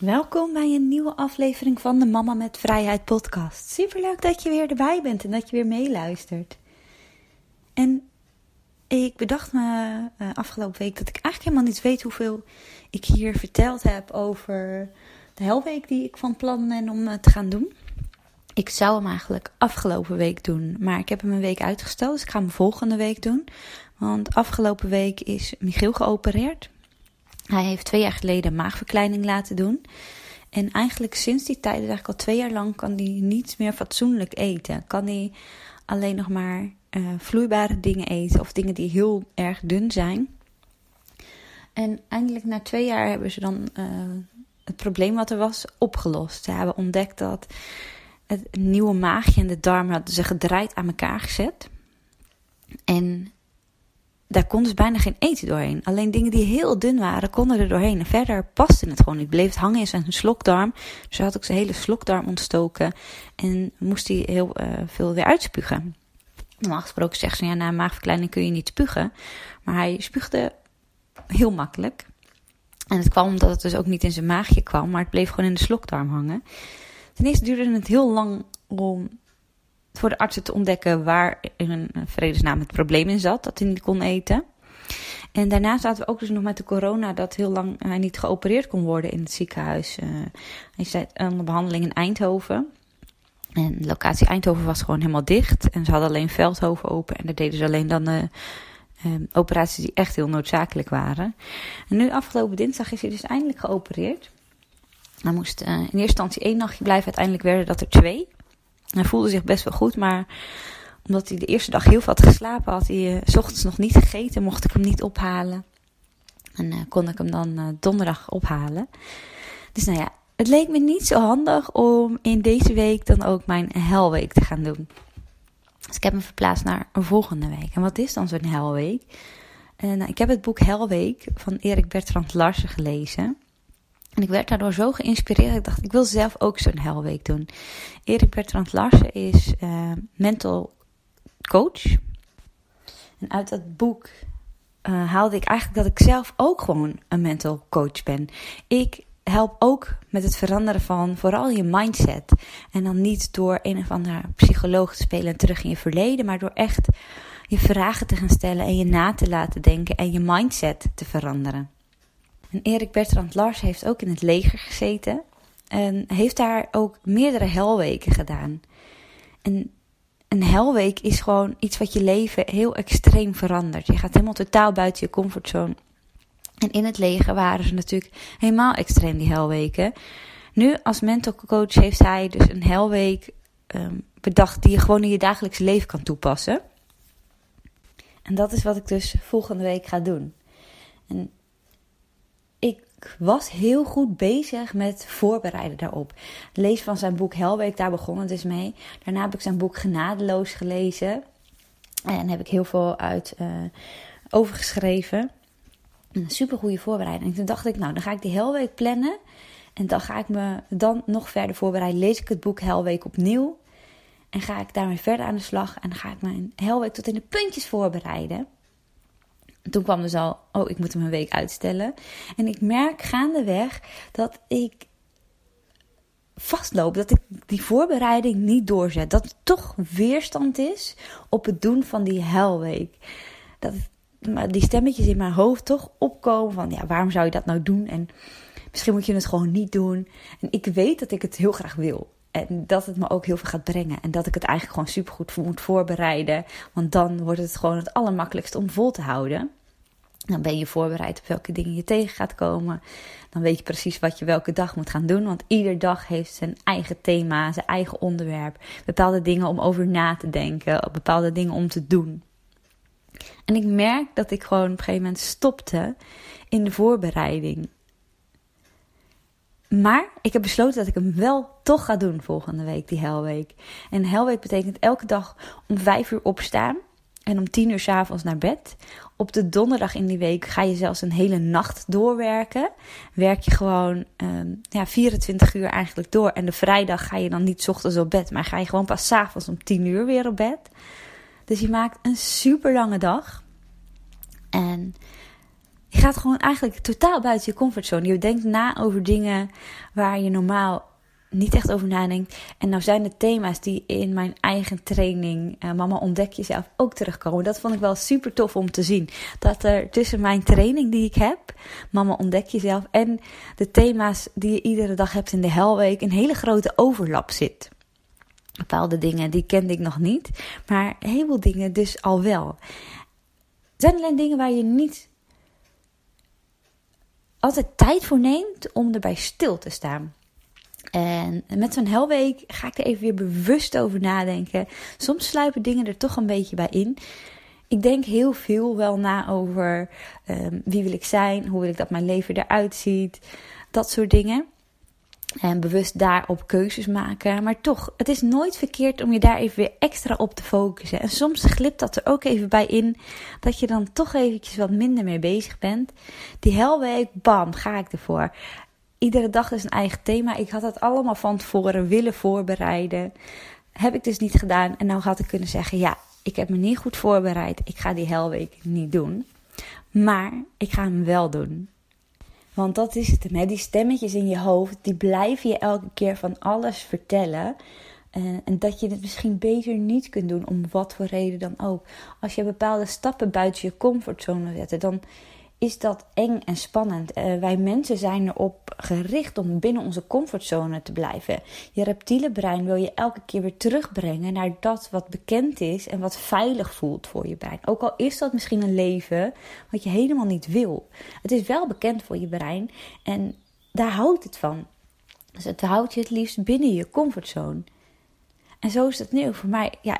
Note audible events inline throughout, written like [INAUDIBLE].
Welkom bij een nieuwe aflevering van de Mama met Vrijheid podcast. Super leuk dat je weer erbij bent en dat je weer meeluistert. En ik bedacht me uh, afgelopen week dat ik eigenlijk helemaal niet weet hoeveel ik hier verteld heb over de helweek die ik van plan ben om uh, te gaan doen. Ik zou hem eigenlijk afgelopen week doen, maar ik heb hem een week uitgesteld, dus ik ga hem volgende week doen. Want afgelopen week is Michiel geopereerd. Hij heeft twee jaar geleden maagverkleining laten doen. En eigenlijk sinds die tijd, eigenlijk al twee jaar lang, kan hij niet meer fatsoenlijk eten. Kan hij alleen nog maar uh, vloeibare dingen eten of dingen die heel erg dun zijn. En eindelijk na twee jaar hebben ze dan uh, het probleem wat er was opgelost. Ze hebben ontdekt dat het nieuwe maagje en de darmen hadden ze gedraaid aan elkaar gezet. En daar kon dus bijna geen eten doorheen. Alleen dingen die heel dun waren, konden er doorheen. En verder paste het gewoon niet. Bleef het hangen in zijn slokdarm. Dus had ook zijn hele slokdarm ontstoken. En moest hij heel uh, veel weer uitspugen. Normaal gesproken zegt ze, ja, na een maagverkleining kun je niet spugen. Maar hij spuugde heel makkelijk. En het kwam omdat het dus ook niet in zijn maagje kwam, maar het bleef gewoon in de slokdarm hangen. Ten eerste duurde het heel lang om voor de artsen te ontdekken waar in vredesnaam het probleem in zat, dat hij niet kon eten. En daarna zaten we ook dus nog met de corona dat heel lang hij niet geopereerd kon worden in het ziekenhuis. Uh, hij zat onder behandeling in Eindhoven. En de locatie Eindhoven was gewoon helemaal dicht. En ze hadden alleen Veldhoven open. En daar deden ze alleen dan uh, operaties die echt heel noodzakelijk waren. En nu afgelopen dinsdag is hij dus eindelijk geopereerd. Hij moest in eerste instantie één nachtje blijven. Uiteindelijk werden dat er twee. Hij voelde zich best wel goed, maar omdat hij de eerste dag heel veel had geslapen, had hij uh, s ochtends nog niet gegeten, mocht ik hem niet ophalen. En uh, kon ik hem dan uh, donderdag ophalen. Dus nou ja, het leek me niet zo handig om in deze week dan ook mijn helweek te gaan doen. Dus ik heb hem verplaatst naar een volgende week. En wat is dan zo'n helweek? nou, ik heb het boek Helweek van Erik Bertrand Larsen gelezen. En ik werd daardoor zo geïnspireerd. Ik dacht, ik wil zelf ook zo'n helweek doen. Erik Bertrand Larsen is uh, mental coach. En uit dat boek uh, haalde ik eigenlijk dat ik zelf ook gewoon een mental coach ben. Ik help ook met het veranderen van vooral je mindset. En dan niet door een of andere psycholoog te spelen en terug in je verleden, maar door echt je vragen te gaan stellen en je na te laten denken en je mindset te veranderen. En Erik Bertrand Lars heeft ook in het leger gezeten. En heeft daar ook meerdere helweken gedaan. En een helweek is gewoon iets wat je leven heel extreem verandert. Je gaat helemaal totaal buiten je comfortzone. En in het leger waren ze natuurlijk helemaal extreem die helweken. Nu als mental coach heeft hij dus een helweek um, bedacht die je gewoon in je dagelijks leven kan toepassen. En dat is wat ik dus volgende week ga doen. En ik was heel goed bezig met voorbereiden daarop. Lees van zijn boek Helweek, daar begon het dus mee. Daarna heb ik zijn boek Genadeloos gelezen. En heb ik heel veel uit uh, overgeschreven. Een super goede voorbereiding. En toen dacht ik, nou, dan ga ik die Helweek plannen. En dan ga ik me dan nog verder voorbereiden. Lees ik het boek Helweek opnieuw. En ga ik daarmee verder aan de slag. En dan ga ik mijn Helweek tot in de puntjes voorbereiden toen kwam dus al, oh, ik moet hem een week uitstellen. En ik merk gaandeweg dat ik vastloop, dat ik die voorbereiding niet doorzet. Dat er toch weerstand is op het doen van die helweek. Dat, die stemmetjes in mijn hoofd toch opkomen van ja, waarom zou je dat nou doen? En misschien moet je het gewoon niet doen. En ik weet dat ik het heel graag wil. En dat het me ook heel veel gaat brengen. En dat ik het eigenlijk gewoon supergoed moet voorbereiden. Want dan wordt het gewoon het allermakkelijkst om vol te houden. Dan ben je voorbereid op welke dingen je tegen gaat komen. Dan weet je precies wat je welke dag moet gaan doen. Want ieder dag heeft zijn eigen thema, zijn eigen onderwerp. Bepaalde dingen om over na te denken. Bepaalde dingen om te doen. En ik merk dat ik gewoon op een gegeven moment stopte in de voorbereiding. Maar ik heb besloten dat ik hem wel toch ga doen volgende week, die helweek. En helweek betekent elke dag om vijf uur opstaan en om tien uur s avonds naar bed. Op de donderdag in die week ga je zelfs een hele nacht doorwerken. Werk je gewoon uh, ja, 24 uur eigenlijk door. En de vrijdag ga je dan niet ochtends op bed, maar ga je gewoon pas s avonds om 10 uur weer op bed. Dus je maakt een super lange dag. En je gaat gewoon eigenlijk totaal buiten je comfortzone. Je denkt na over dingen waar je normaal niet echt over nadenkt. En nou zijn de thema's die in mijn eigen training uh, Mama Ontdek Jezelf ook terugkomen. Dat vond ik wel super tof om te zien. Dat er tussen mijn training die ik heb, Mama Ontdek Jezelf, en de thema's die je iedere dag hebt in de Helweek, een hele grote overlap zit. Bepaalde dingen die kende ik nog niet, maar een heleboel dingen dus al wel. Zijn alleen dingen waar je niet altijd tijd voor neemt om erbij stil te staan. En met zo'n helweek ga ik er even weer bewust over nadenken. Soms sluipen dingen er toch een beetje bij in. Ik denk heel veel wel na over um, wie wil ik zijn, hoe wil ik dat mijn leven eruit ziet, dat soort dingen. En bewust daarop keuzes maken. Maar toch, het is nooit verkeerd om je daar even weer extra op te focussen. En soms glipt dat er ook even bij in. Dat je dan toch eventjes wat minder mee bezig bent. Die helweek, bam, ga ik ervoor. Iedere dag is een eigen thema. Ik had het allemaal van tevoren willen voorbereiden. Heb ik dus niet gedaan. En nou had ik kunnen zeggen, ja, ik heb me niet goed voorbereid. Ik ga die helweek niet doen. Maar ik ga hem wel doen. Want dat is het. Die stemmetjes in je hoofd, die blijven je elke keer van alles vertellen. Uh, en dat je het misschien beter niet kunt doen, om wat voor reden dan ook. Als je bepaalde stappen buiten je comfortzone zet, dan is dat eng en spannend. Uh, wij mensen zijn erop gericht om binnen onze comfortzone te blijven. Je reptiele brein wil je elke keer weer terugbrengen naar dat wat bekend is en wat veilig voelt voor je brein. Ook al is dat misschien een leven wat je helemaal niet wil. Het is wel bekend voor je brein en daar houdt het van. Dus het houdt je het liefst binnen je comfortzone. En zo is het nu voor mij. Ja,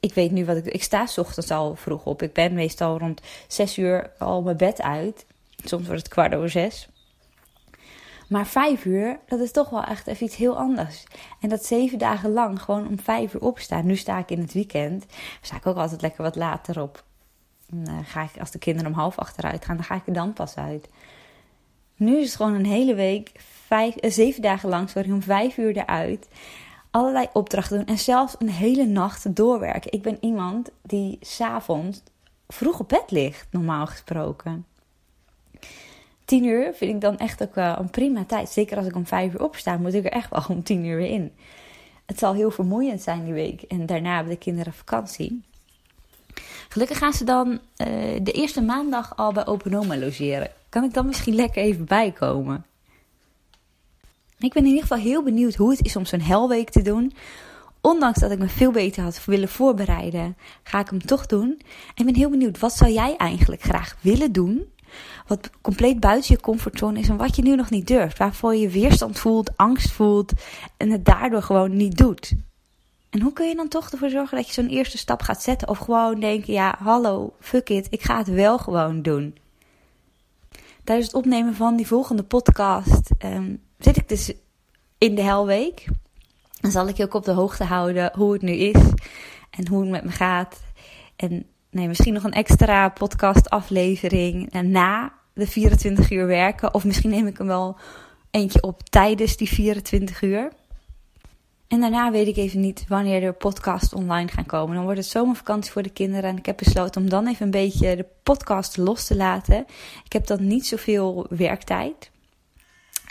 ik weet nu wat ik. Ik sta s ochtends al vroeg op. Ik ben meestal rond zes uur al mijn bed uit. Soms wordt het kwart over zes. Maar vijf uur, dat is toch wel echt even iets heel anders. En dat zeven dagen lang gewoon om vijf uur opstaan. Nu sta ik in het weekend. Sta ik ook altijd lekker wat later op. Dan ga ik, als de kinderen om half achteruit gaan, dan ga ik er dan pas uit. Nu is het gewoon een hele week, vijf, eh, zeven dagen lang, sorry, om vijf uur eruit allerlei opdrachten doen en zelfs een hele nacht doorwerken. Ik ben iemand die s'avonds vroeg op bed ligt, normaal gesproken. Tien uur vind ik dan echt ook een prima tijd. Zeker als ik om vijf uur opsta, moet ik er echt wel [LAUGHS] om tien uur weer in. Het zal heel vermoeiend zijn die week. En daarna hebben de kinderen vakantie. Gelukkig gaan ze dan uh, de eerste maandag al bij Openoma logeren. Kan ik dan misschien lekker even bijkomen? Ik ben in ieder geval heel benieuwd hoe het is om zo'n helweek te doen. Ondanks dat ik me veel beter had willen voorbereiden, ga ik hem toch doen. En ben heel benieuwd, wat zou jij eigenlijk graag willen doen? Wat compleet buiten je comfortzone is en wat je nu nog niet durft. Waarvoor je weerstand voelt, angst voelt en het daardoor gewoon niet doet. En hoe kun je dan toch ervoor zorgen dat je zo'n eerste stap gaat zetten? Of gewoon denken, ja, hallo, fuck it, ik ga het wel gewoon doen. Tijdens het opnemen van die volgende podcast ehm, zit ik dus in de helweek. Dan zal ik je ook op de hoogte houden hoe het nu is en hoe het met me gaat. En nee, misschien nog een extra podcast aflevering na de 24 uur werken. Of misschien neem ik hem wel eentje op tijdens die 24 uur. En daarna weet ik even niet wanneer de podcast online gaan komen. Dan wordt het zomervakantie voor de kinderen. En ik heb besloten om dan even een beetje de podcast los te laten. Ik heb dan niet zoveel werktijd.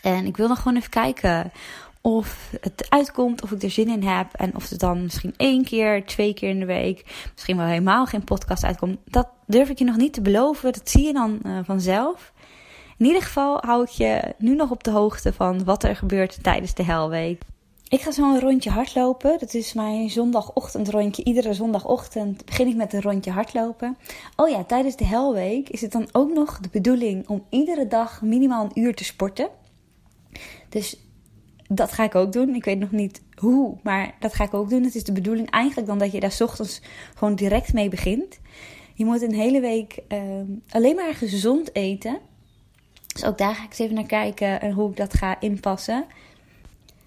En ik wil nog gewoon even kijken of het uitkomt, of ik er zin in heb. En of het dan misschien één keer, twee keer in de week, misschien wel helemaal geen podcast uitkomt. Dat durf ik je nog niet te beloven. Dat zie je dan uh, vanzelf. In ieder geval hou ik je nu nog op de hoogte van wat er gebeurt tijdens de Helweek. Ik ga zo een rondje hardlopen. Dat is mijn zondagochtendrondje. Iedere zondagochtend begin ik met een rondje hardlopen. Oh ja, tijdens de Helweek is het dan ook nog de bedoeling om iedere dag minimaal een uur te sporten. Dus dat ga ik ook doen. Ik weet nog niet hoe, maar dat ga ik ook doen. Het is de bedoeling eigenlijk dan dat je daar ochtends gewoon direct mee begint. Je moet een hele week uh, alleen maar gezond eten. Dus ook daar ga ik eens even naar kijken en hoe ik dat ga inpassen.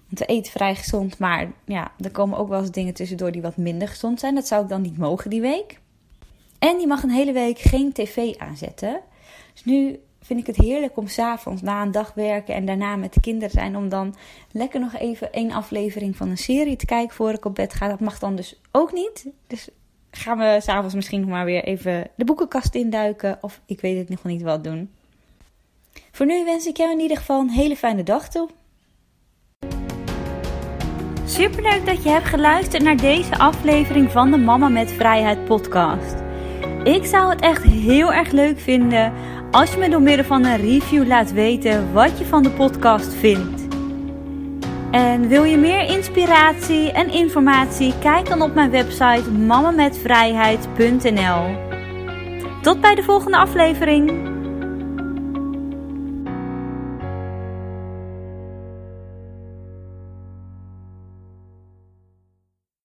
Want we eten vrij gezond, maar ja, er komen ook wel eens dingen tussendoor die wat minder gezond zijn. Dat zou ik dan niet mogen die week. En je mag een hele week geen tv aanzetten. Dus nu vind ik het heerlijk om s'avonds na een dag werken en daarna met de kinderen zijn. Om dan lekker nog even één aflevering van een serie te kijken voor ik op bed ga. Dat mag dan dus ook niet. Dus gaan we s'avonds misschien nog maar weer even de boekenkast induiken. Of ik weet het nog niet wat doen. Voor nu wens ik jou in ieder geval een hele fijne dag toe. Superleuk dat je hebt geluisterd naar deze aflevering van de Mama met Vrijheid podcast. Ik zou het echt heel erg leuk vinden als je me door middel van een review laat weten wat je van de podcast vindt. En wil je meer inspiratie en informatie? Kijk dan op mijn website mamametvrijheid.nl. Tot bij de volgende aflevering.